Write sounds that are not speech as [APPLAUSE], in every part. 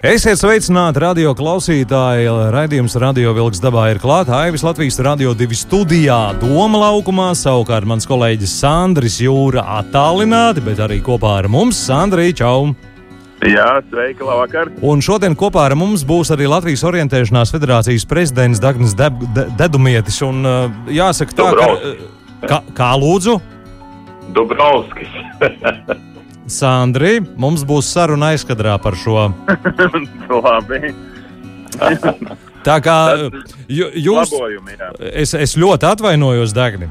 Esiet sveicināti, radio klausītāji. Radījums Radio Vilks dabā ir klāta. Aivis Latvijas Radio 2 studijā Doma laukumā. Savukārt mans kolēģis Sandris Jūra attālināti, bet arī kopā ar mums Sandrija Čau! Jā, sveiki, labvakar! Un šodien kopā ar mums būs arī Latvijas Orientēšanās federācijas prezidents Dagnis Deb De Dedumietis. Un, uh, jāsaka tā, ka, kā, kā lūdzu? Dubrovskis. [LAUGHS] Sandri, mums būs saruna aizkadrā par šo. [LAUGHS] Labi. Tā kā jūs. Labojumi, jā. es, es ļoti atvainojos, Dagni.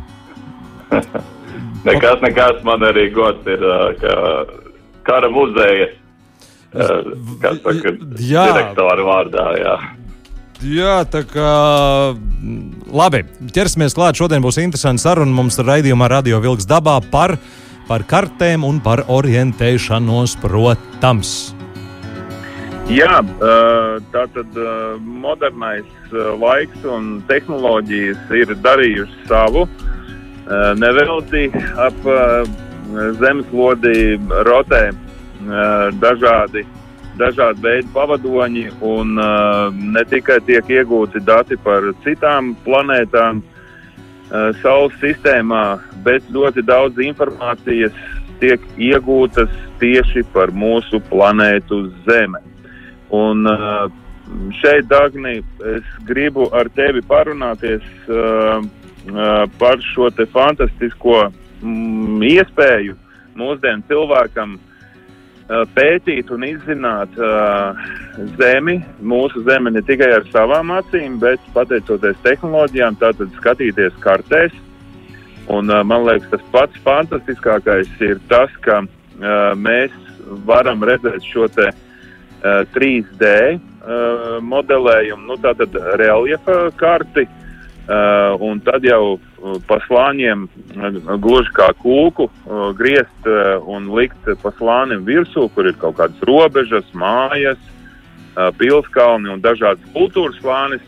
[LAUGHS] Nekas, nekas man arī gods ir ka kara muzeja. Kā saka, Jā. direktora vārdā, jā. Jā, tā kā. Labi, ķersimies klāt. Šodien būs interesanti saruna mums raidījumā Radio Vilks dabā par, par kartēm un par orientēšanos, protams. Jā, tā tad modernais laiks un tehnoloģijas ir darījuši savu. Nevelti ap zemeslodi rotē dažādi, dažādi veidi pavadoņi, un ne tikai tiek iegūti dati par citām planētām Saules sistēmā, bet ļoti daudz informācijas tiek iegūtas tieši par mūsu planētu Zeme. Un šeit, Dagni, es gribu ar tevi parunāties par šo fantastisko mm, iespēju mūsdienu cilvēkam pētīt un izzināt uh, Zemi, mūsu Zemi ne tikai ar savām acīm, bet pateicoties tehnoloģijām, tātad skatīties kartēs. Un, uh, man liekas, tas pats fantastiskākais ir tas, ka uh, mēs varam redzēt šo te uh, 3D uh, modelējumu, nu, tātad reliefa karti, uh, un tad jau uh, pa slāņiem, uh, gluži kā kūku, uh, griezt uh, un likt pa slānim virsū, kur ir kaut kādas robežas, mājas, uh, pilskalni un dažādas kultūras slānis.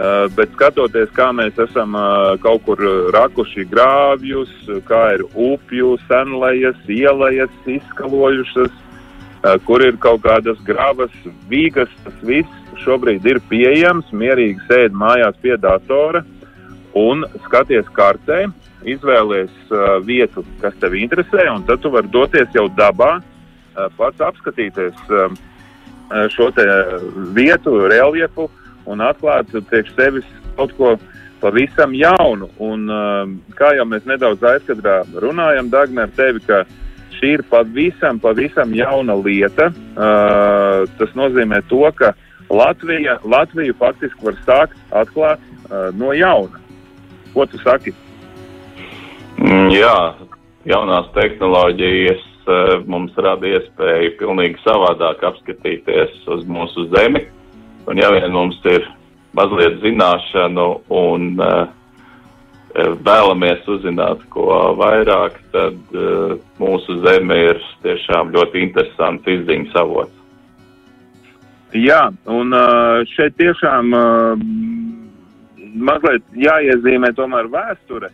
Uh, bet skatoties, kā mēs esam uh, kaut kur rakuši grāvjus, kā ir upju, senlejas, ielejas izskalojušas, uh, kur ir kaut kādas gravas, vīgas, tas viss šobrīd ir pieejams, mierīgi sēdi mājās pie datora un skaties kartē, izvēlies uh, vietu, kas tev interesē, un tad tu vari doties jau dabā, uh, pats apskatīties uh, šo vietu, reliefu un atklāt priekš sevis kaut ko pavisam jaunu. Un, uh, kā jau mēs nedaudz aizkadrā runājam, Dagmar, ar tevi, ka šī ir pavisam, pavisam jauna lieta. Uh, tas nozīmē to, ka Latvija, Latviju faktiski var sākt atklāt uh, no jauna. Ko tu saki? Mm, Jā, jaunās tehnoloģijas eh, mums rada iespēju pilnīgi savādāk apskatīties uz mūsu zemi. Un ja vien mums ir mazliet zināšanu un uh, vēlamies uzzināt ko vairāk, tad uh, mūsu zeme ir tiešām ļoti interesants izziņas avots. Jā, un šeit tiešām mazliet jāiezīmē tomēr vēsture.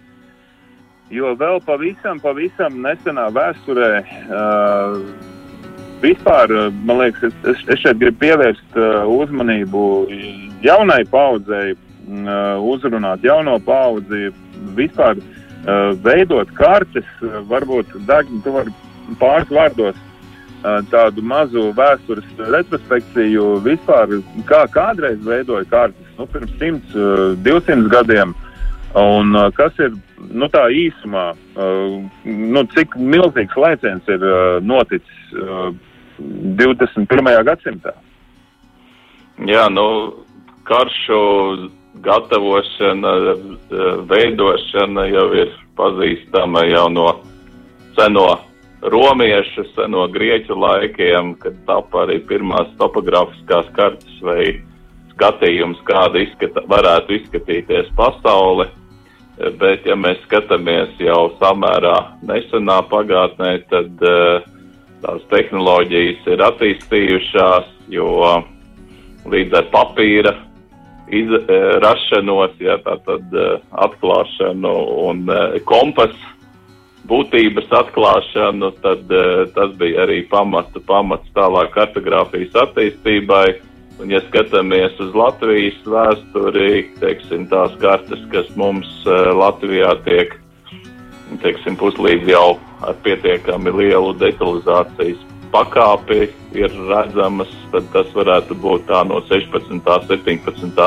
Jo vēl pavisam, pavisam nesenā vēsturē uh, vispār, man liekas, es, es, es šeit gribu pievērst uh, uzmanību jaunai paudzei, uh, uzrunāt jauno paudzi, vispār uh, veidot kartes, varbūt, Dagni, tu vari pāris vārdos tādu mazu vēstures retrospekciju vispār, kā kādreiz veidoja kartes, nu, pirms 100, uh, 200 gadiem. Un kas ir nu, tā īsumā, nu, cik milzīgs lēciens ir noticis uh, 21. gadsimtā? Jā, nu, karšu gatavošana, veidošana jau ir pazīstama jau no seno romiešu, seno grieķu laikiem, kad tapa arī pirmās topografiskās kartas vai skatījums, kāda izskata, varētu izskatīties pasaule. Bet, ja mēs skatāmies jau samērā nesenā pagātnē, tad uh, tās tehnoloģijas ir attīstījušās, jo līdz ar papīra izrašanos, ja, tātad uh, atklāšanu un kompasu būtības atklāšanu, tad uh, tas bija arī pamats, pamats tālāk kartogrāfijas attīstībai. Un, ja skatāmies uz Latvijas vēsturi, teiksim, tās kartes, kas mums uh, Latvijā tiek teiksim, puslīdz jau ar pietiekami lielu detalizācijas pakāpi ir redzamas, tad tas varētu būt tā no 16. un 17.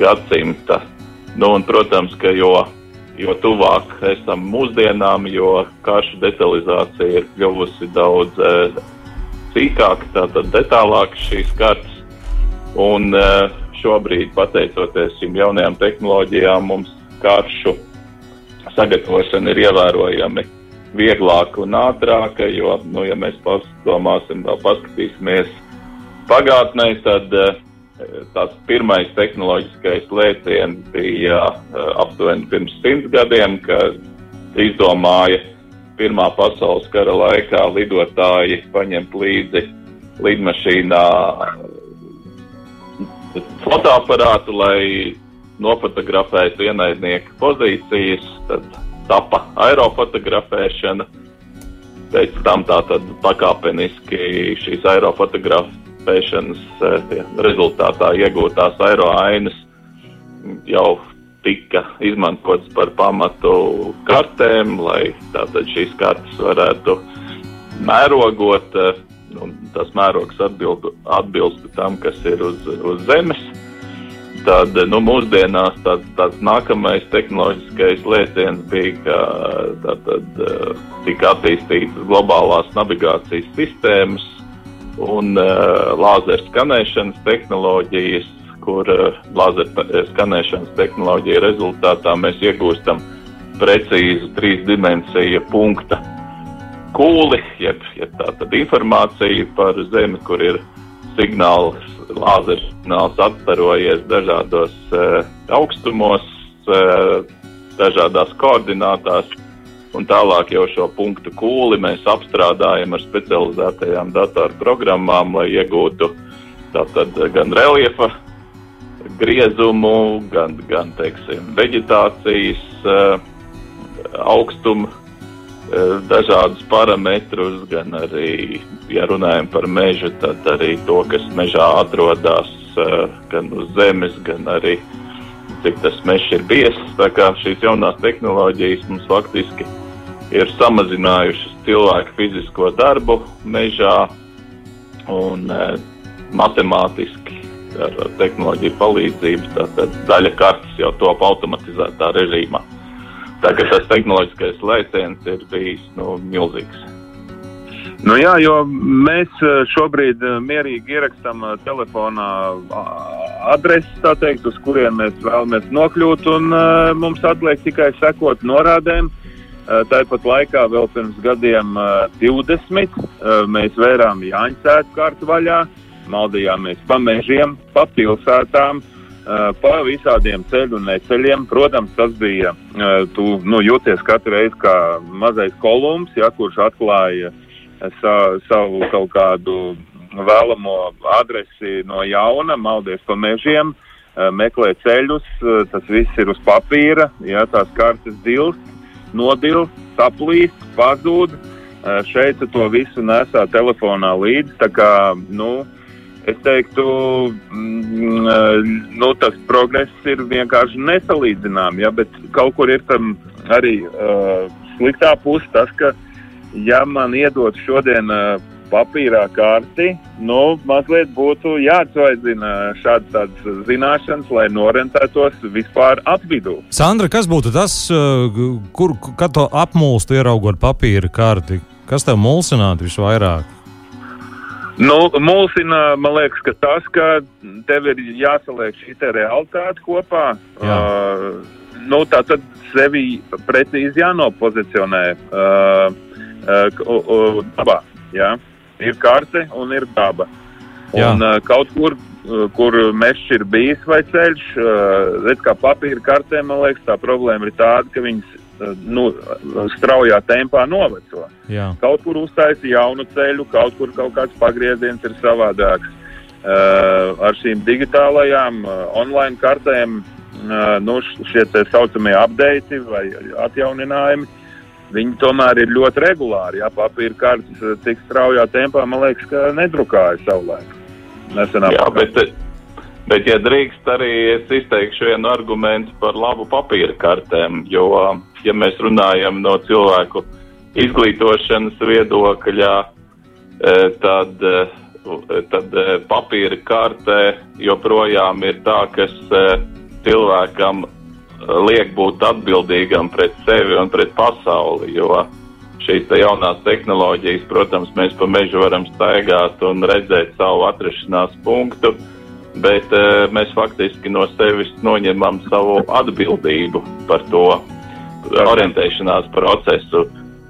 gadsimta. Nu, un, protams, ka jo, jo tuvāk esam mūsdienām, jo karšu detalizācija ir kļuvusi daudz uh, sīkāka, tātad detālāka šīs kartes. Un eh, šobrīd, pateicoties šīm jaunajām tehnoloģijām, mums karšu sagatavošana ir ievērojami vieglāka un ātrāka, jo, nu, ja mēs padomāsim, vēl paskatīsimies pagātnē, tad uh, tās pirmais tehnoloģiskais lēciens bija uh, aptuveni pirms simts gadiem, kad izdomāja Pirmā pasaules kara laikā lidotāji paņemt līdzi lidmašīnā fotoaparātu, lai nofotografētu ienaidnieku pozīcijas, tad tapa aerofotografēšana. Pēc tam tā tad pakāpeniski šīs aerofotografēšanas eh, rezultātā iegūtās aeroainas jau tika izmantotas par pamatu kartēm, lai tātad šīs kartes varētu mērogot eh, tas mērogs atbildu, atbilstu tam, kas ir uz, uz zemes. Tad nu, mūsdienās tāds, tāds nākamais tehnoloģiskais lēciens bija, ka tātad, tika attīstītas globālās navigācijas sistēmas un uh, lāzeru skanēšanas tehnoloģijas, kur uh, lāzeru skanēšanas tehnoloģija rezultātā mēs iegūstam precīzu trīs dimensiju punktu kūli, jeb, jeb tā tad informācija par Zemi, kur ir signāls, lāzera signāls atstarojies dažādos uh, augstumos, uh, dažādās koordinātās, un tālāk jau šo punktu kūli mēs apstrādājam ar specializētajām datorprogrammām, lai iegūtu tātad gan reliefa griezumu, gan, gan teiksim, veģetācijas uh, augstumu Eh, dažādus parametrus, gan arī, ja runājam par mežu, tad arī to, kas mežā atrodas, eh, gan uz zemes, gan arī cik tas mežs ir biesis. Tā kā šīs jaunās tehnoloģijas mums faktiski ir samazinājušas cilvēku fizisko darbu mežā un e, matemātiski ar tehnoloģiju palīdzību. Tātad daļa kartes jau top automatizētā režīmā. Kā tas tehnoloģiskais lēciens ir bijis nu, milzīgs. Nu jā, jo mēs eh, šobrīd eh, mierīgi ierakstām telefonā adresi, teikt, uz kurien mēs vēlamies nokļūt, un mums atliek tikai sekot norādēm. Uh, tāpat laikā vēl pirms gadiem uh, 20 mēs vērām Jāņcētu kārtu vaļā, maldījāmies pa mežiem, pa pilsētām, Eh, pa visādiem ceļu un neceļiem. Protams, tas bija, eh, tu nu, jūties katru reizi kā mazais kolumbs, ja, kurš atklāja eh, sa, savu kaut kādu vēlamo adresi no jauna, maldies pa mežiem, meklē ceļus, tas viss ir uz papīra, ja tās kartes dilst, nodilst, saplīst, pazūd. Šeit to visu nesā telefonā līdzi, tā kā, nu, Es teiktu, mm, nu, tas progress ir vienkārši nesalīdzināms, ja, bet kaut kur ir tam arī uh, sliktā puse. Tas, ka, ja man iedod šodien uh, papīrā karti, nu, mazliet būtu jāatsvaidzina šādas zināšanas, lai norentētos vispār apvidū. Sandra, kas būtu tas, kur, kad to apmulstu ieraugot papīra karti? Kas tev mulsinātu visvairāk? Nu, mulsina, man liekas, ka tas, ka tev ir jāsaliek šī realitāte kopā. Jā. Uh, nu, tā tad sevi precīzi jānopozicionē uh, uh, uh, dabā. Jā. Ir karte un ir daba. Jā. Un uh, kaut kur kur mežs ir bijis vai ceļš. Redz, kā papīra kartē, man liekas, tā problēma ir tāda, ka viņas nu, straujā tempā noveco. Jā. Kaut kur uztaisa jaunu ceļu, kaut kur kaut kāds pagrieziens ir savādāks. Uh, ar šīm digitālajām uh, online kartēm uh, nu, šie tā saucamie updati vai atjauninājumi viņi tomēr ir ļoti regulāri. Jā, papīra kartes tik straujā tempā, man liekas, ka nedrukāja savulaik. Jā, bet, bet, ja drīkst, arī es izteikšu vienu argumentu par labu papīra kartēm, jo, ja mēs runājam no cilvēku izglītošanas viedokļa, tad, tad papīra kartē joprojām ir tā, kas cilvēkam liek būt atbildīgam pret sevi un pret pasauli. Jo šīs te jaunās tehnoloģijas, protams, mēs pa mežu varam staigāt un redzēt savu atrašanās punktu, bet uh, mēs faktiski no sevis noņemam savu atbildību par to orientēšanās procesu.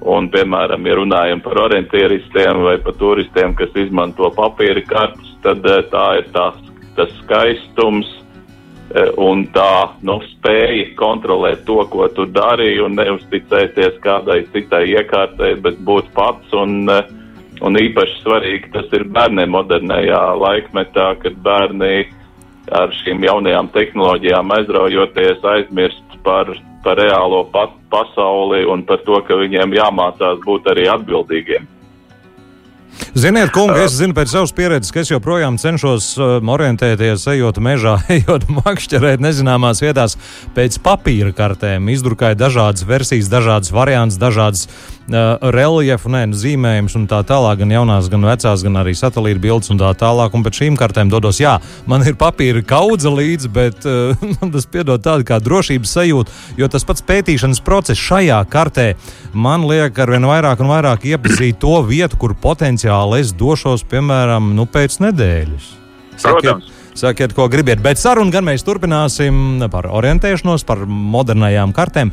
Un, piemēram, ja runājam par orientieristiem vai par turistiem, kas izmanto papīra kartes, tad uh, tā ir tās, tas skaistums, un tā nu, spēja kontrolēt to, ko tu dari, un neuzticēties kādai citai iekārtai, bet būt pats. Un, e, un īpaši svarīgi tas ir bērniem modernajā laikmetā, kad bērni ar šīm jaunajām tehnoloģijām aizraujoties aizmirst par, par reālo pa pasauli un par to, ka viņiem jāmācās būt arī atbildīgiem. Ziniet, kungi, es zinu pēc savas pieredzes, ka es joprojām cenšos um, orientēties, ejot mežā, [LAUGHS] ejot makšķerēt nezināmās vietās pēc papīra kartēm. Izdrukāju dažādas versijas, dažādas variantus, dažādas uh, reliefu, nē, nu, zīmējumus un tā tālāk, gan jaunās, gan vecās, gan arī satelīta bildes un tā tālāk. Un pēc šīm kartēm dodos, jā, man ir papīra kaudze līdzi, bet [LAUGHS] uh, tas piedod tādu kā drošības sajūtu, jo tas pats pētīšanas process šajā kartē man liek arvien vairāk un vairāk iepazīt to vietu, kur potenciāli atkal es došos, piemēram, nu, pēc nedēļas. Sakiet, sakiet, ko gribiet. Bet sarunu gan mēs turpināsim par orientēšanos, par modernajām kartēm.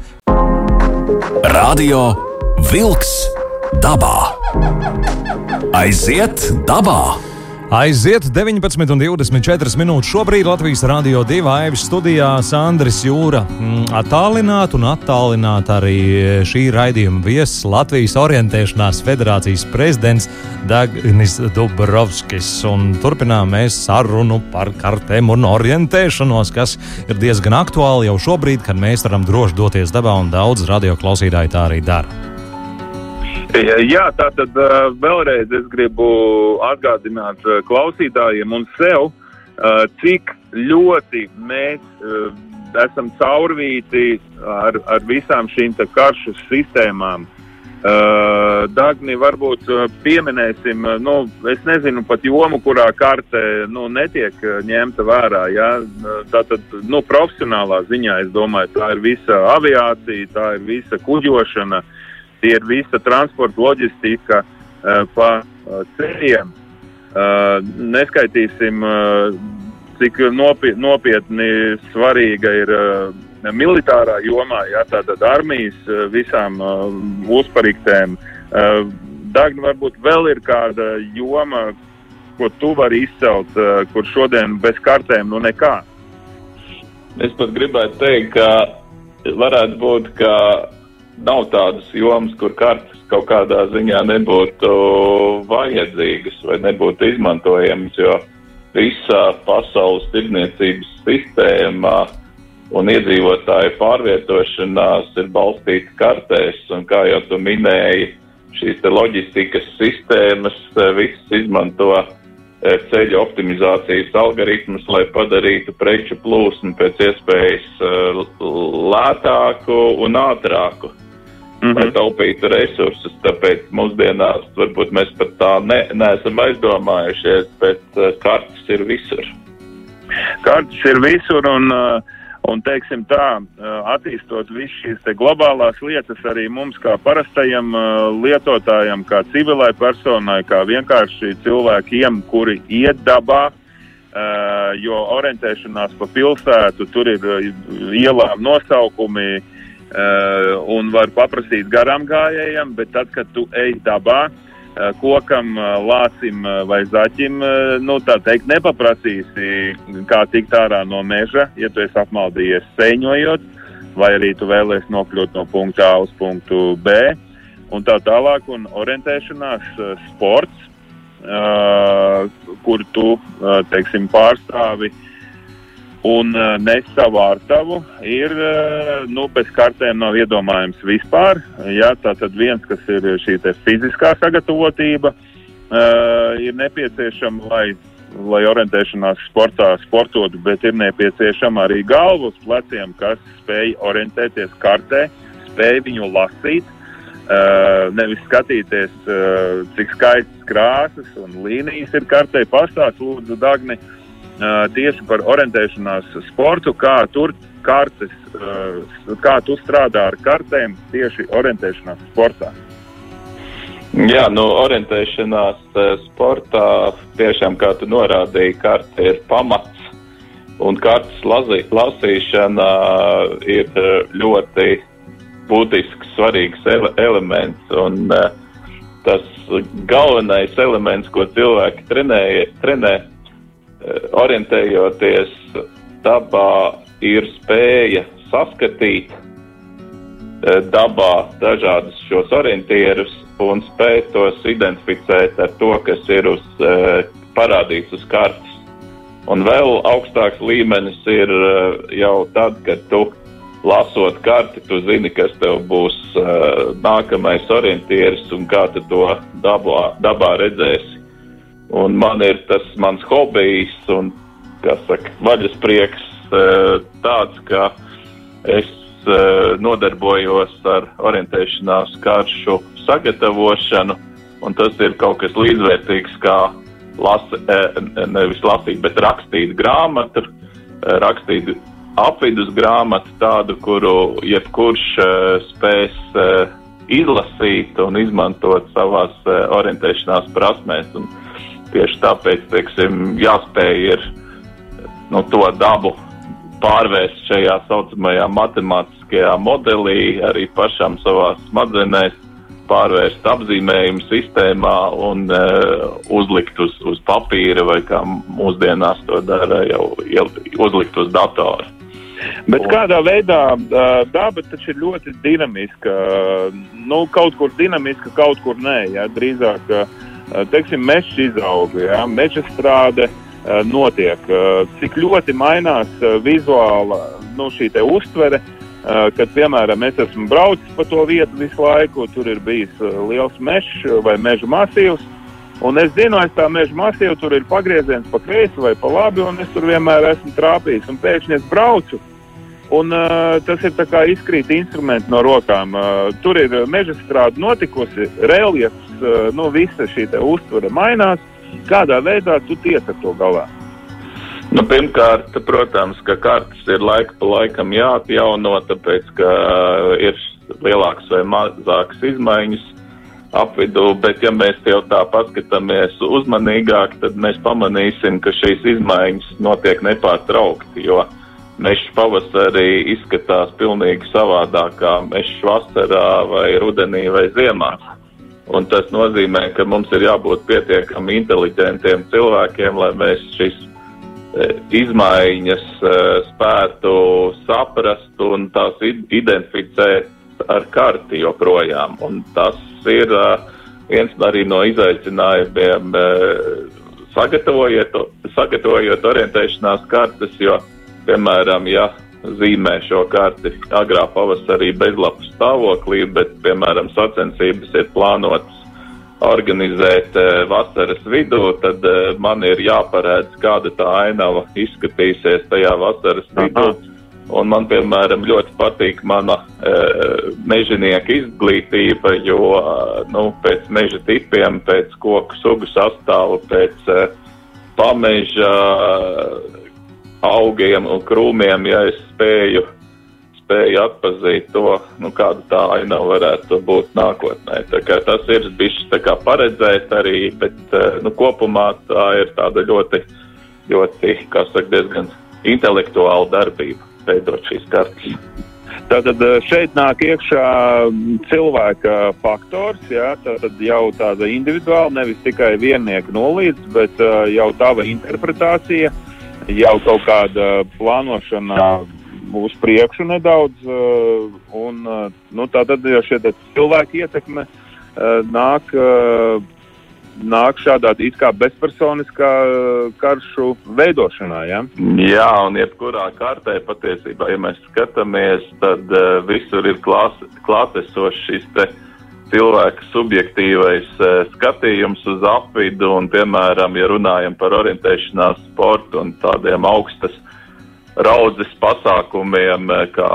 Radio Wolks dabā. Aiziet dabā! Aiziet 19,24 minūtes. Šobrīd Latvijas Rādio 2 aivis studijā Sandris Jūra. Mm, attālināt un attālināt arī šī raidījuma viesis Latvijas orientēšanās federācijas prezidents Dagnis Dubrovskis. Un turpinām mēs sarunu par kartēm un orientēšanos, kas ir diezgan aktuāli jau šobrīd, kad mēs varam droši doties dabā un daudz radio klausītāji tā arī dara. Jā, tā tad vēlreiz es gribu atgādināt klausītājiem un sev, cik ļoti mēs esam caurvīti ar, ar visām šīm karšu sistēmām. Dagni, varbūt pieminēsim, nu, es nezinu pat jomu, kurā karte nu, netiek ņemta vērā. Ja? Tā tad, nu, profesionālā ziņā, es domāju, tā ir visa aviācija, tā ir visa kuģošana, uh, tie ir visa transporta loģistika uh, pa uh, ceļiem. Uh, neskaitīsim, cik nopietni, nopietni svarīga ir militārā jomā, ja tātad armijas visām uzpariktēm. Dagni, varbūt vēl ir kāda joma, ko tu vari izcelt, kur šodien bez kartēm nu nekā. Es pat gribētu teikt, ka varētu būt, ka nav tādas jomas, kur kartes kaut kādā ziņā nebūtu vajadzīgas vai nebūtu izmantojamas, jo visā pasaules tirdzniecības sistēmā un iedzīvotāju pārvietošanās ir balstīta kartēs, un kā jau tu minēji, šīs loģistikas sistēmas eh, visas izmanto eh, ceļu optimizācijas algoritmus, lai padarītu preču plūsmu pēc iespējas eh, lētāku un ātrāku mm -hmm. lai taupītu resursus. Tāpēc mūsdienās varbūt mēs pat tā ne, neesam aizdomājušies, bet uh, kartes ir visur. Kartes ir visur un, uh, un teiksim tā, uh, attīstot visu šīs globālās lietas arī mums kā parastajam lietotājam, kā civilai personai, kā vienkārši cilvēkiem, kuri iet dabā. Jo orientēšanās pa pilsētu, tur ir ielām nosaukumi, un var paprasīt garām gājējiem, bet tad, kad tu ej dabā, kokam, lācim vai zaķim, nu, tā teikt, nepaprasīsi, kā tikt ārā no meža, ja tu esi apmaldījies sēņojot, vai arī tu vēlēsies nokļūt no punkta A uz punktu B, un tā tālāk, un orientēšanās sports, kur tu, teiksim, pārstāvi uh, un uh, nes savu ārtavu, ir uh, nu, bez kartēm nav iedomājams vispār. Jā, tā tad viens, kas ir šī fiziskā sagatavotība, uh, ir nepieciešama, lai, lai orientēšanās sportā sportotu, bet ir nepieciešama arī galva uz pleciem, kas spēj orientēties kartē, spēj viņu lasīt. Uh, nevis skatīties, uh, cik skaistas krāsas un līnijas ir kartē. Pastāst, lūdzu, Dagni, uh, tieši par orientēšanās sportu, kā tur kartes, kā tu strādā ar kartēm tieši orientēšanās sportā. Jā, nu, orientēšanās sportā tiešām, kā tu norādīji, karte ir pamats. Un kartes lazī, lasīšana ir ļoti būtisks, svarīgs ele elements. Un, tas galvenais elements, ko cilvēki trenē, trenē orientējoties dabā, ir spēja saskatīt eh, dabā dažādus šos orientierus un spēt tos identificēt ar to, kas ir uz, eh, parādīts uz kartes. Un vēl augstāks līmenis ir jau tad, kad tu lasot karti, tu zini, kas tev būs nākamais orientieris un kā tu to dabā, dabā redzēsi. Un man ir tas mans hobijs un, saka, vaļas prieks eh, tāds, ka es eh, nodarbojos ar orientēšanās karšu sagatavošanu, un tas ir kaut kas līdzvērtīgs kā lasa, eh, nevis lasīt, bet rakstīt grāmatu, rakstīt apvidus grāmatu tādu, kuru jebkurš spēs izlasīt un izmantot savās orientēšanās prasmēs. Un, Tieši tāpēc, teiksim, jāspēj ir nu, to dabu pārvērst šajā saucamajā matemātiskajā modelī, arī pašam savā smadzenēs, pārvērst apzīmējumu sistēmā un uh, uzlikt uz, uz papīra vai kā mūsdienās to dara jau uzlikt uz datora. Bet kādā veidā uh, daba taču ir ļoti dinamiska. Nu, kaut kur dinamiska, kaut kur nē. Ja? Drīzāk uh, Eh, teiksim, meža izauga, ja, meža strāde eh, notiek. Eh, cik ļoti mainās vizuāla nu, šī uztvere, kad, piemēram, es esmu braucis pa to vietu visu laiku, tur ir bijis liels mežs vai meža masīvs. Un es zinu, aiz tā meža masīva tur ir pagrieziens pa kreisi vai pa labi, un es tur vienmēr esmu trāpījis. Un pēkšņi es braucu, un uh, tas ir kā izkrīt instrumenti no rokām. Uh, tur ir meža strāde notikusi, reliefs Eh, nu, visa šī uztvere mainās, kādā veidā tu tiec ar to galā? Nu, pirmkārt, protams, ka kartes ir laika pa laikam jāatjauno, tāpēc, ka eh, ir lielākas vai mazākas izmaiņas apvidū, bet ja mēs jau tā paskatāmies uzmanīgāk, tad mēs pamanīsim, ka šīs izmaiņas notiek nepārtraukti, jo mežs pavasarī izskatās pilnīgi savādāk kā mežs vasarā vai rudenī vai ziemā. Un tas nozīmē, ka mums ir jābūt pietiekami inteliģentiem cilvēkiem, lai mēs šīs e, izmaiņas e, spētu saprast un tās identificēt ar karti joprojām. Un tas ir e, viens no izaicinājumiem sagatavojot, sagatavojot orientēšanās kartes, jo, piemēram, ja zīmē šo karti agrā pavasarī bezlapu stāvoklī, bet, piemēram, sacensības ir plānotas organizēt e, vasaras vidū, tad e, man ir jāparēdz, kāda tā ainava izskatīsies tajā vasaras vidū. Un man, piemēram, ļoti patīk mana e, mežonieka izglītība, jo nu, pēc meža tipiem, pēc koku sugu sastāvu, pēc e, pameža augiem un krūmiem, ja es spēju, spēju atpazīt to, nu, kāda tā ainava varētu būt nākotnē. Tas ir bijis tā kā paredzēt arī, bet, eh, nu, kopumā tā ir tāda ļoti, ļoti, kā saka, diezgan intelektuāla darbība veidot šīs kartas. Tātad šeit nāk iekšā cilvēka faktors, jā, tātad jau tāda individuāla, nevis tikai viennieka nolīdz, bet jau tava interpretācija, jau kaut kāda plānošana uz priekšu nedaudz. Un, nu, tātad jau šie cilvēki ietekme nāk nāk šādā it kā bezpersoniskā uh, karšu veidošanā. Ja? Jā, un jebkurā kārtē patiesībā, ja mēs skatāmies, tad uh, visur ir klātesošs šis cilvēka subjektīvais uh, skatījums uz apvidu, un, piemēram, ja runājam par orientēšanās sportu un tādiem augstas raudzes pasākumiem, uh, kā,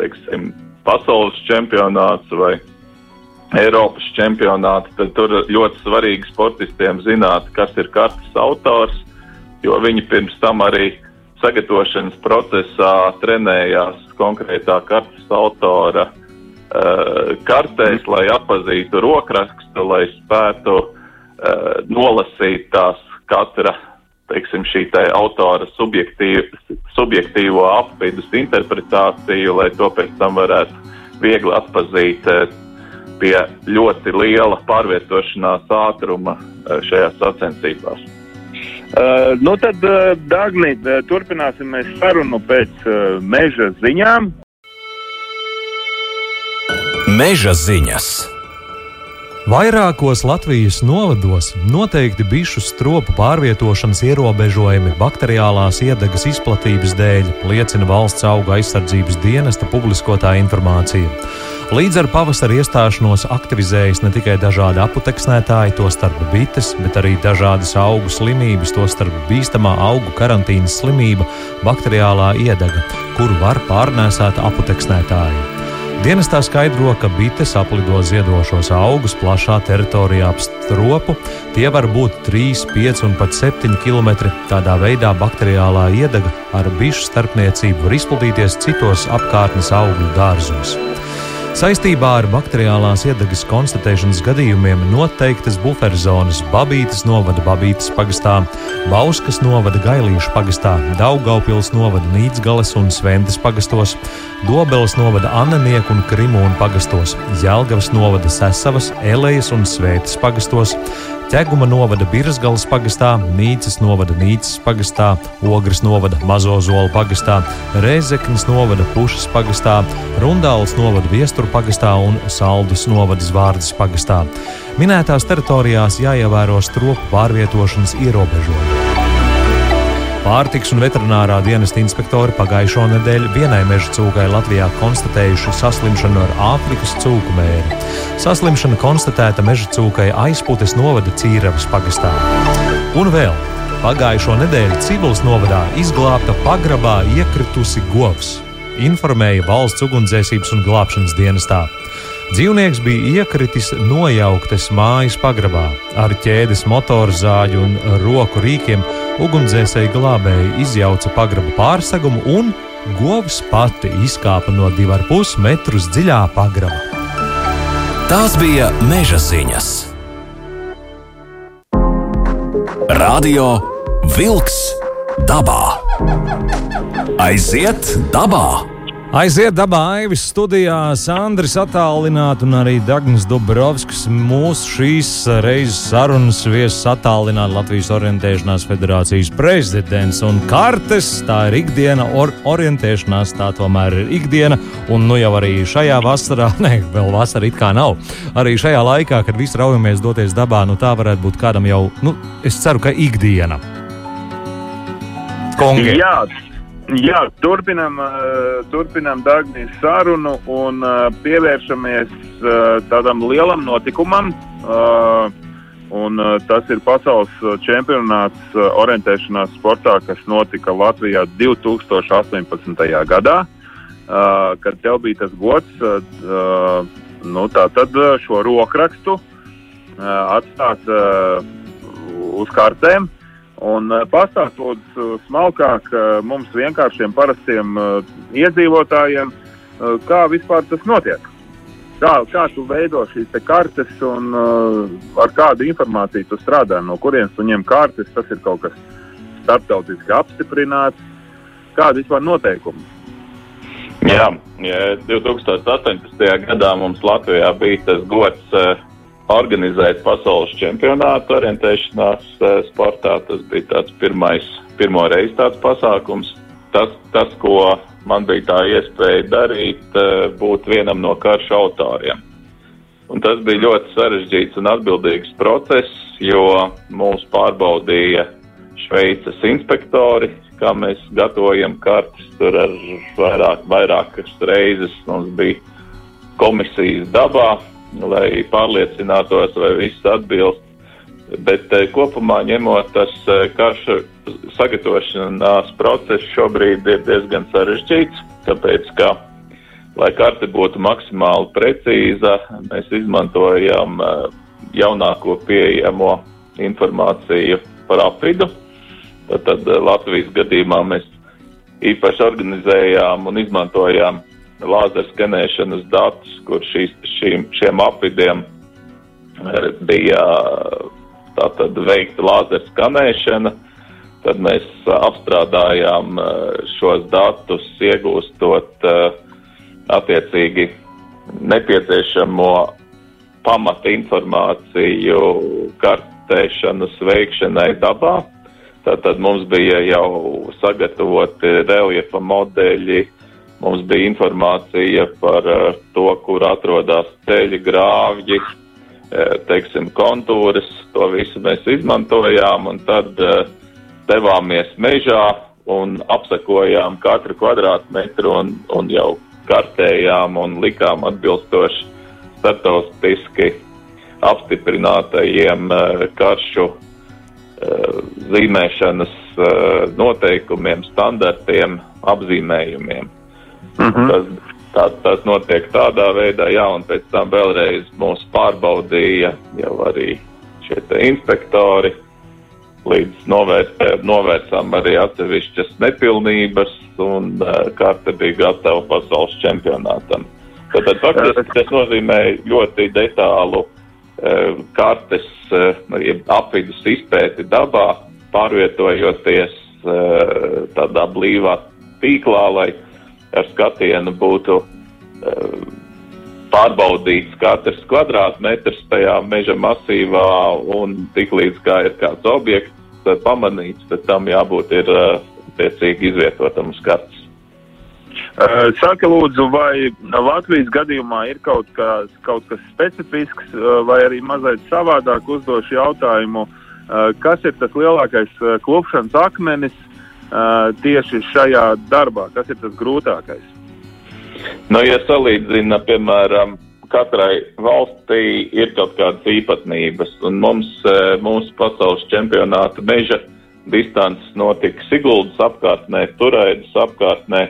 teiksim, pasaules čempionāts vai Eiropas čempionāti, tad tur ļoti svarīgi sportistiem zināt, kas ir kartes autors, jo viņi pirms tam arī sagatavošanas procesā trenējās konkrētā kartes autora kartēs, lai atpazītu rokrakstu, lai spētu uh, nolasīt tās katra, teiksim, šī te autora subjektīv, subjektīvo apvidus interpretāciju, lai to pēc tam varētu viegli atpazīt uh, pie ļoti liela pārvietošanās ātruma eh, šajās sacensībās. Uh, nu tad, uh, uh, turpināsim sarunu pēc uh, meža ziņām. Meža ziņas. Vairākos Latvijas novados noteikti bišu stropu pārvietošanas ierobežojumi bakteriālās iedegas izplatības dēļ, liecina valsts auga aizsardzības dienesta publiskotā informācija. Līdz ar pavasara iestāšanos aktivizējas ne tikai dažādi aputeksnētāji, tostarp bites, bet arī dažādas augu slimības, tostarp bīstamā augu karantīnas slimība, bakteriālā iedega, kuru var pārnēsāt aputeksnētāji. Dienestā skaidro, ka bites aplido ziedošos augus plašā teritorijā ap stropu. Tie var būt 3, 5 un pat 7 km. Tādā veidā bakteriālā iedega ar bišu starpniecību var izplatīties citos apkārtnes augļu dārzos. Saistībā ar bakteriālās iedegas konstatēšanas gadījumiem noteiktas buferzonas Babītas novada Babītas pagastā, Bauskas novada Gailīšu pagastā, Daugaupils novada Nīcgales un Svendes pagastos, Dobeles novada Annenieku un Krimūnu pagastos, Jelgavas novada Sesavas, Elejas un Svētas pagastos, Ķeguma novada Birzgalas pagastā, Nīcas novada Nīcas pagastā, Ogres novada Mazozolu pagastā, Rēzeknis novada Pušas pagastā, Rundāls novada Viesturu pagastā un Saldus novada Zvārdas pagastā. Minētās teritorijās jāievēro stropu pārvietošanas ierobežojumi. Pārtiks un veterinārā dienesta inspektori pagājušo nedēļu vienai meža cūkai Latvijā konstatējuši saslimšanu ar Āfrikas cūku mēri. Saslimšana konstatēta meža cūkai aizputes novada Cīravas pagastā. Un vēl pagājušo nedēļu Cibulas novadā izglābta pagrabā iekritusi govs, informēja valsts ugunsdzēsības un glābšanas dienestā. Dzīvnieks bija iekritis nojauktas mājas pagrabā. Ar ķēdes motoru zāģu un roku rīkiem ugunsdzēsēji glābēji izjauca pagraba pārsegumu un govs pati izkāpa no 2,5 metrus dziļā pagraba. Tās bija meža ziņas. Radio Wolks dabā. Aiziet dabā! Aiziet dabā Aivis studijā, Sandris attālināti un arī Dagnis Dubrovskis. Mūsu šīs reizes sarunas viesis attālināti Latvijas orientēšanās federācijas prezidents un kartes. Tā ir ikdiena, or orientēšanās tā tomēr ir ikdiena. Un nu jau arī šajā vasarā, [LAUGHS] ne, vēl vasara it kā nav. Arī šajā laikā, kad visi raujamies doties dabā, nu tā varētu būt kādam jau, nu, es ceru, ka ikdiena. Kongi. Jā, Jā, turpinam, uh, turpinam Dānijas sarunu un uh, pievēršamies uh, tādam lielam notikumam. Un, tas ir pasaules čempionāts orientēšanās sportā, kas notika Latvijā 2018. gadā, kad tev bija tas gods nu, šo rokrakstu atstāt uz kartēm. Un eh, pastāst lūdzu smalkāk eh, mums vienkāršiem parastiem iedzīvotājiem, kā vispār tas notiek. Kā, kā tu veido šīs kartes un ar kādu informāciju tu strādā, no kurienes tu ņem kartes, tas ir kaut kas starptautiski apstiprināts. Kāda vispār noteikumi? Jā, ja 2018. gadā mums Latvijā bija tas gods uh, organizēt pasaules čempionātu orientēšanās uh, sportā. Tas bija tāds pirmais, pirmo reizi tāds pasākums. Tas, tas, ko man bija tā iespēja darīt, uh, būt vienam no karšu autoriem. Un tas bija ļoti sarežģīts un atbildīgs process, jo mūs pārbaudīja Šveices inspektori, kā mēs gatavojam kartes. Tur ar vairāk, vairākas reizes mums bija komisijas dabā, lai pārliecinātos, vai viss atbilst. Bet eh, kopumā ņemot tas eh, karšu sagatavošanās process šobrīd ir diezgan sarežģīts, tāpēc ka, lai karte būtu maksimāli precīza, mēs izmantojam eh, jaunāko pieejamo informāciju par apvidu. Tad eh, Latvijas gadījumā mēs īpaši organizējām un izmantojām lāzeru skenēšanas datus, kur šīs, šīm, šiem apvidiem eh, bija tātad veikta lāzeru skanēšana. Tad mēs apstrādājām eh, šos datus, iegūstot attiecīgi nepieciešamo pamata informāciju kartēšanas veikšanai dabā. Tātad mums bija jau sagatavoti reliefa modeļi, mums bija informācija par uh, to, kur atrodas ceļi, grāvji, uh, teiksim, kontūras. To visu mēs izmantojām un tad uh, devāmies mežā un apsekojām katru kvadrātmetru un, un jau kartējām un likām atbilstoši startautiski apstiprinātajiem karšu Eh, zīmēšanas eh, noteikumiem, standartiem, apzīmējumiem. Mm -hmm. tas, tā, tas notiek tādā veidā, jā, un pēc tam vēlreiz mūs pārbaudīja jau arī šie inspektori. Līdz novērtē, novērsām arī atsevišķas nepilnības, un uh, karte bija gatava pasaules čempionātam. Tātad faktiski tas nozīmē ļoti detālu uh, kartes Eh, apvidus izpēti dabā, pārvietojoties eh, tādā blīvā tīklā, lai ar skatienu būtu eh, pārbaudīts katrs kvadrātmetrs tajā meža masīvā un tik līdz kā ir kāds objekts pamanīts, tad tam jābūt ir attiecīgi izvietotam uz kartes. Uh, saka, lūdzu, vai Latvijas gadījumā ir kaut, kā, kaut kas specifisks, vai arī mazliet savādāk uzdošu jautājumu, kas ir tas lielākais klupšanas akmenis tieši šajā darbā, kas ir tas grūtākais? Nu, ja salīdzina, piemēram, katrai valstī ir kaut kādas īpatnības, un mums mūsu pasaules čempionāta meža distances notika Siguldas apkārtnē, Turēdas apkārtnē,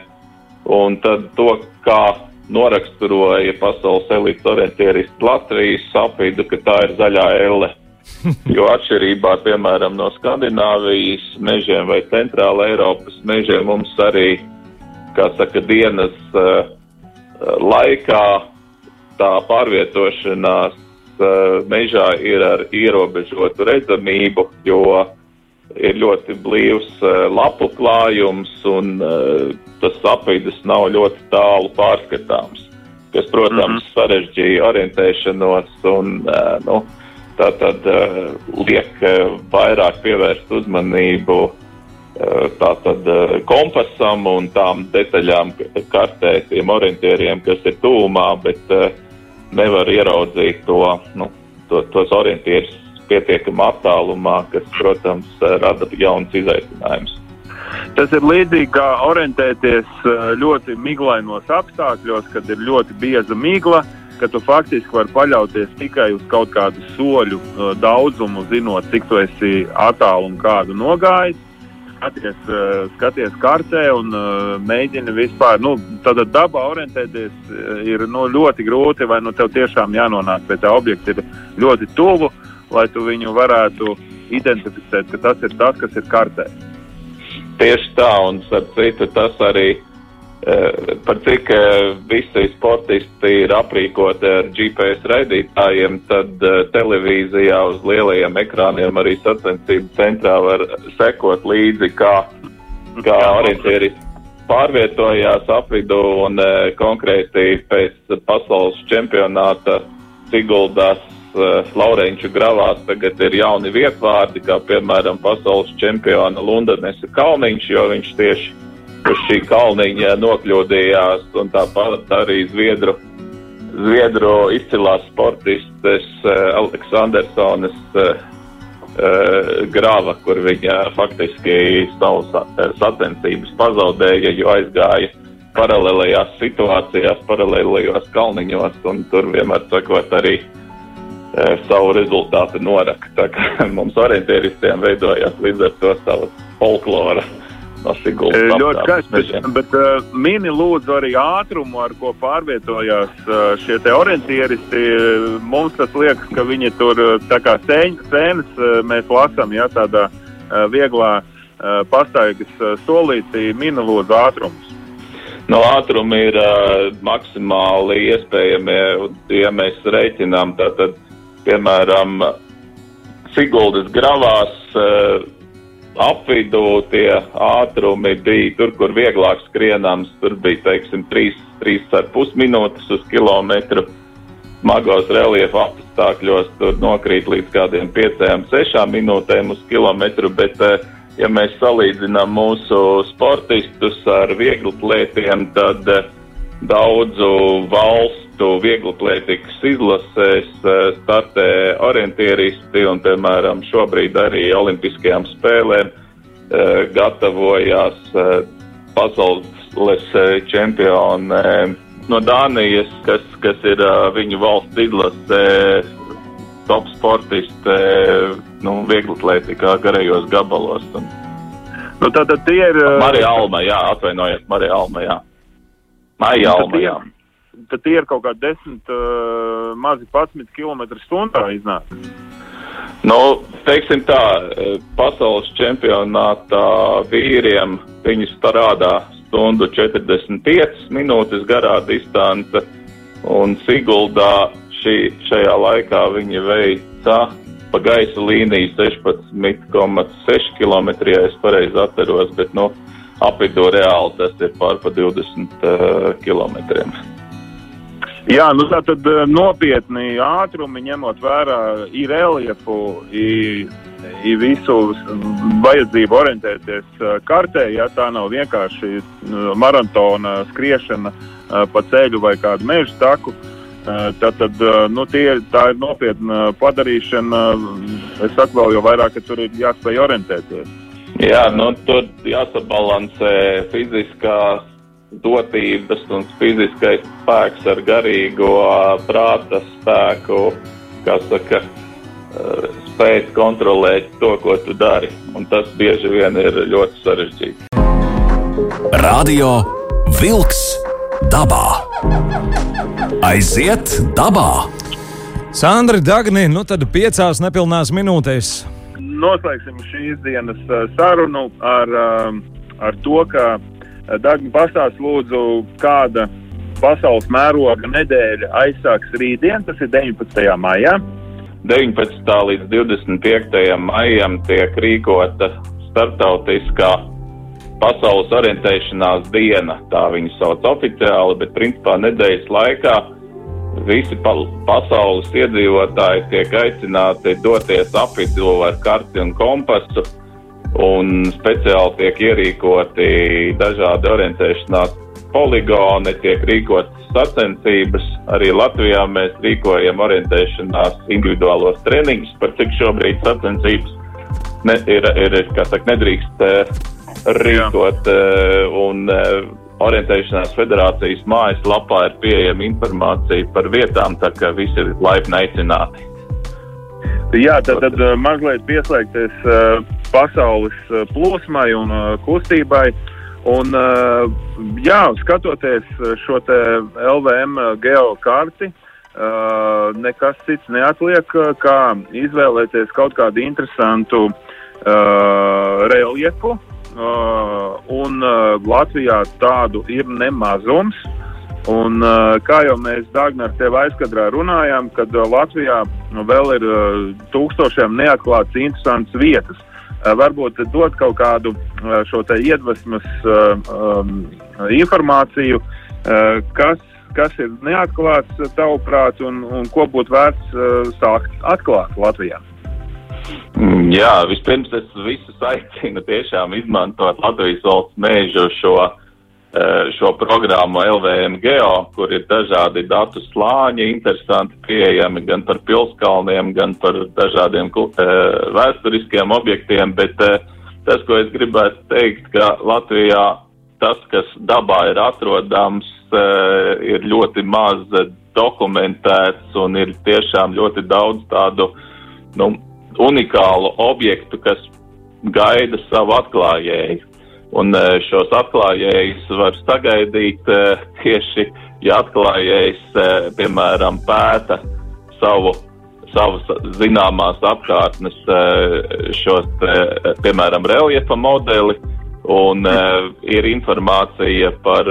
Un tad to, kā noraksturoja pasaules elites orientieristi Latvijas, saprīdu, ka tā ir zaļā elle. [LAUGHS] Jo atšķirībā, piemēram, no Skandināvijas mežiem vai Centrāla Eiropas mežiem mums arī, kā saka, dienas uh, laikā tā pārvietošanās uh, mežā ir ar ierobežotu redzamību, jo ir ļoti blīvs uh, lapu klājums un tas apvidus nav ļoti tālu pārskatāms, kas, protams, mm -hmm. sarežģīja orientēšanos un nu, tā tad uh, liek uh, vairāk pievērst uzmanību uh, tātad uh, kompasam un tām detaļām kartē, tiem orientieriem, kas ir tūmā, bet uh, nevar ieraudzīt to, nu, to, tos orientierus pietiekamā attālumā, kas, protams, rada jauns izaicinājums. Tas ir līdzīgi kā orientēties eh, ļoti miglainos apstākļos, kad ir ļoti bieza migla, ka tu faktiski vari paļauties tikai uz kaut kādu soļu eh, daudzumu, zinot, cik tu esi attālu un kādu nogājis. Skaties, eh, skaties kartē un mēģini vispār, nu, tādā dabā orientēties ir nu, ļoti grūti, vai nu tev tiešām jānonāk pie tā objekta ir ļoti tuvu, lai tu viņu varētu identificēt, ka tas ir tas, kas ir kartē. Tieši tā, un starp citu tas arī uh, par cik uh, visi sportisti ir aprīkoti ar GPS raidītājiem, tad uh, televīzijā uz lielajiem ekrāniem arī sacensību centrā var sekot līdzi, kā, kā orientieri pārvietojās apvidu un konkrēti pēc pasaules čempionāta Siguldas Laurenču gravās tagad ir jauni vietvārdi, kā piemēram pasaules čempiona Lundanesa Kalniņš, jo viņš tieši šī kalniņa nokļūdījās un tāpat arī Zviedru, Zviedru izcilās sportistes uh, Aleksandersonas uh, uh, grava, kur viņa faktiski savus sacensības pazaudēja, jo aizgāja paralēlajās situācijās, paralēlajos kalniņos, un tur vienmēr sakot arī savu rezultātu noraka. Tā kā [LAUGHS] mums orientieristiem veidojās līdz ar to sava folklora. Siguldas ļoti skaisti, bet, uh, mini lūdzu arī ātrumu, ar ko pārvietojās uh, šie orientieristi. Mums tas liekas, ka viņi tur tā kā sēnes uh, mēs lasām, ja tādā uh, vieglā uh, pastaigas uh, solītī mini lūdzu ātrums. No ātruma ir uh, maksimāli iespējamie, ja mēs reiķinām, tātad, piemēram, Siguldas gravās. Uh, apvidū tie ātrumi bija tur, kur vieglāk skrienams. Tur bija, teiksim, 3,5 minūtes uz kilometru. Smagos reliefa apstākļos tur nokrīt līdz kādiem 5-6 minūtēm uz kilometru, bet, eh, ja mēs salīdzinām mūsu sportistus ar vieglatlētiem, tad eh, daudzu valstu vieglatlētikas izlasēs eh, startē orientieristi un, piemēram, šobrīd arī Olimpiskajām spēlēm gatavojās pasaules čempioni no Dānijas, kas, kas ir viņu valsts izlasē, top sportisti, nu, vieglatlētikā, garajos gabalos. Un, nu, tātad tie ir. Marija Alma, jā, atvainojiet, Marija Alma, jā. Maija Alma, jā. Tad tie ir kaut kādi 10, uh, mazi 11 km stundā iznāk. Nu, teiksim tā, pasaules čempionātā vīriem viņus parādā stundu 45 minūtes garā distance, un Siguldā šī, šajā laikā viņi veica pa gaisa līniju 16,6 km, ja es pareizi atceros, bet, nu, apvidū reāli tas ir pār pa 20 uh, km. Jā, nu tā tad nopietni ātrumi ņemot vērā i reliefu, i, i visu vajadzību orientēties kartē, ja tā nav vienkārši maratona skriešana pa ceļu vai kādu mežu taku. Tad, tad nu, tie, tā ir nopietna padarīšana. Es jau vairāk, ka tur ir jāspēj orientēties. Jā, nu, tur jāsabalansē fiziskās dotības un fiziskais spēks ar garīgo prāta spēku, kas saka, spēt kontrolēt to, ko tu dari. Un tas bieži vien ir ļoti sarežģīti. Radio Wolks dabā. Aiziet dabā! Sandra Dagni, nu tad piecās nepilnās minūtēs. Noslēgsim šīs dienas sarunu ar, ar to, ka Dagni pastāst lūdzu, kāda pasaules mēroga nedēļa aizsāks rītdien, tas ir 19. maijā. 19. līdz 25. maijam tiek rīkota starptautiskā pasaules orientēšanās diena. Tā viņu sauc oficiāli, bet principā nedēļas laikā visi pa pasaules iedzīvotāji tiek aicināti doties apvidū ar karti un kompasu un speciāli tiek ierīkoti dažādi orientēšanās poligoni, tiek rīkotas sacensības. Arī Latvijā mēs rīkojam orientēšanās individuālos treniņus, par cik šobrīd sacensības ne, ir, ir, saka, nedrīkst uh, rīkot. Uh, un, uh, Orientēšanās federācijas mājaslapā ir pieejama informācija par vietām, tā kā visi ir laipni aicināti. Jā, tad, tad mazliet pieslēgties uh, pasaules plūsmai un uh, kustībai. Un, uh, jā, skatoties šo LVM geokarti, nekas cits neatliek, kā izvēlēties kaut kādu interesantu reliefu. Uh, un Latvijā tādu ir nemazums. Un, kā jau mēs Dāngā ar tevi aizkadrā runājām, kad Latvijā vēl ir tūkstošiem neatklātas interesantas vietas. Varbūt dot kaut kādu šo iedvesmas um, informāciju, kas, kas ir neatklāts tavuprāt un, un ko būtu vērts sākt atklāt Latvijā. Mm, jā, vispirms es visus aicinu tiešām izmantot Latvijas valsts mēžu šo, eh, šo programmu LVM Geo, kur ir dažādi datu slāņi, interesanti pieejami gan par pilskalniem, gan par dažādiem eh, vēsturiskiem objektiem, bet eh, tas, ko es gribētu teikt, ka Latvijā tas, kas dabā ir atrodams, ir ļoti maz dokumentēts un ir tiešām ļoti daudz tādu, nu, unikālu objektu, kas gaida savu atklājēju. Un e, šos atklājējus var sagaidīt e, tieši, ja atklājējs, e, piemēram, pēta savu, savas zināmās apkārtnes, šos, piemēram, reljefa modeli, un ir informācija par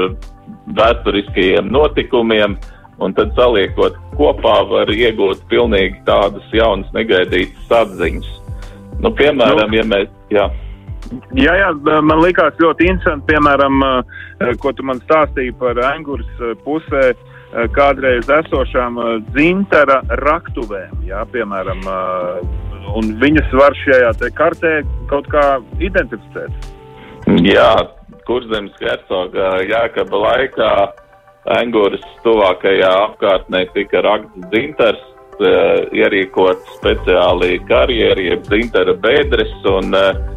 vēsturiskajiem notikumiem, un tad saliekot kopā var iegūt pilnīgi tādas jaunas negaidītas atziņas. Nu, piemēram, nu, ja mēs. Jā. Jā, jā, man likās ļoti interesanti, piemēram, eh, ko tu man stāstīji par Angūras eh, pusē eh, kādreiz esošām dzintara raktuvēm, jā, piemēram, un viņas var šajā kartē kaut kā identificēt. Jā, kurzemes hercoga Jākaba laikā Angūras tuvākajā apkārtnē tika rakts dzintars, ierīkot speciāli karjeri, jeb dzintara bēdres, un uh,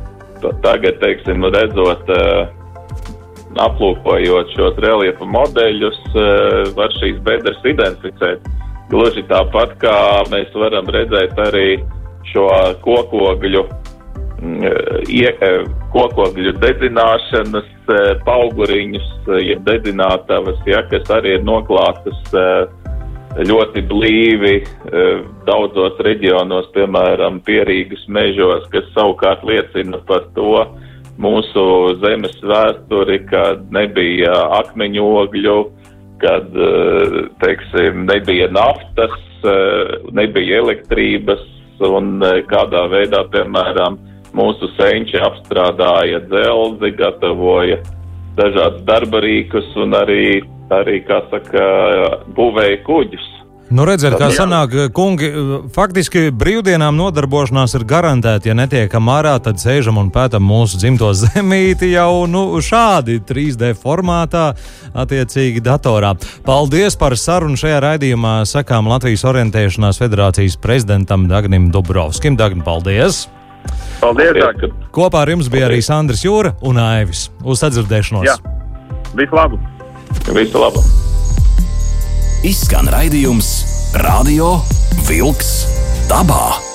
tagad, teiksim, redzot, uh, aplūkojot šos reliefa modeļus, var šīs bedres identificēt. Gluži tāpat kā mēs varam redzēt arī šo kokogļu ie, kokogļu dedzināšanas pauguriņus, jeb dedzinātavas, ja, kas arī ir noklātas ļoti blīvi daudzos reģionos, piemēram, pierīgas mežos, kas savukārt liecina par to mūsu zemes vēsturi, kad nebija akmeņogļu, kad, teiksim, nebija naftas, nebija elektrības un kādā veidā, piemēram, Mūsu senči apstrādāja dzelzi, gatavoja dažādus darbarīkus un arī, arī kā saka, būvēja kuģus. Nu, redziet, kā sanāk, kungi, faktiski brīvdienām nodarbošanās ir garantēta. Ja netiekam ārā, tad sēžam un pētam mūsu dzimto [LAUGHS] zemīti jau nu, šādi 3D formātā, attiecīgi datorā. Paldies par sarunu šajā raidījumā. Sakām Latvijas orientēšanās federācijas prezidentam Dagnim Dubrovskim. Dagni, paldies! Paldies! Paldies. Kopā ar jums bija Paldies. arī Sandrs Jūra un Aivis. Uz sadzirdēšanos! Jā. Visu labu! Visu labu! Izskan raidījums Radio Vilks dabā!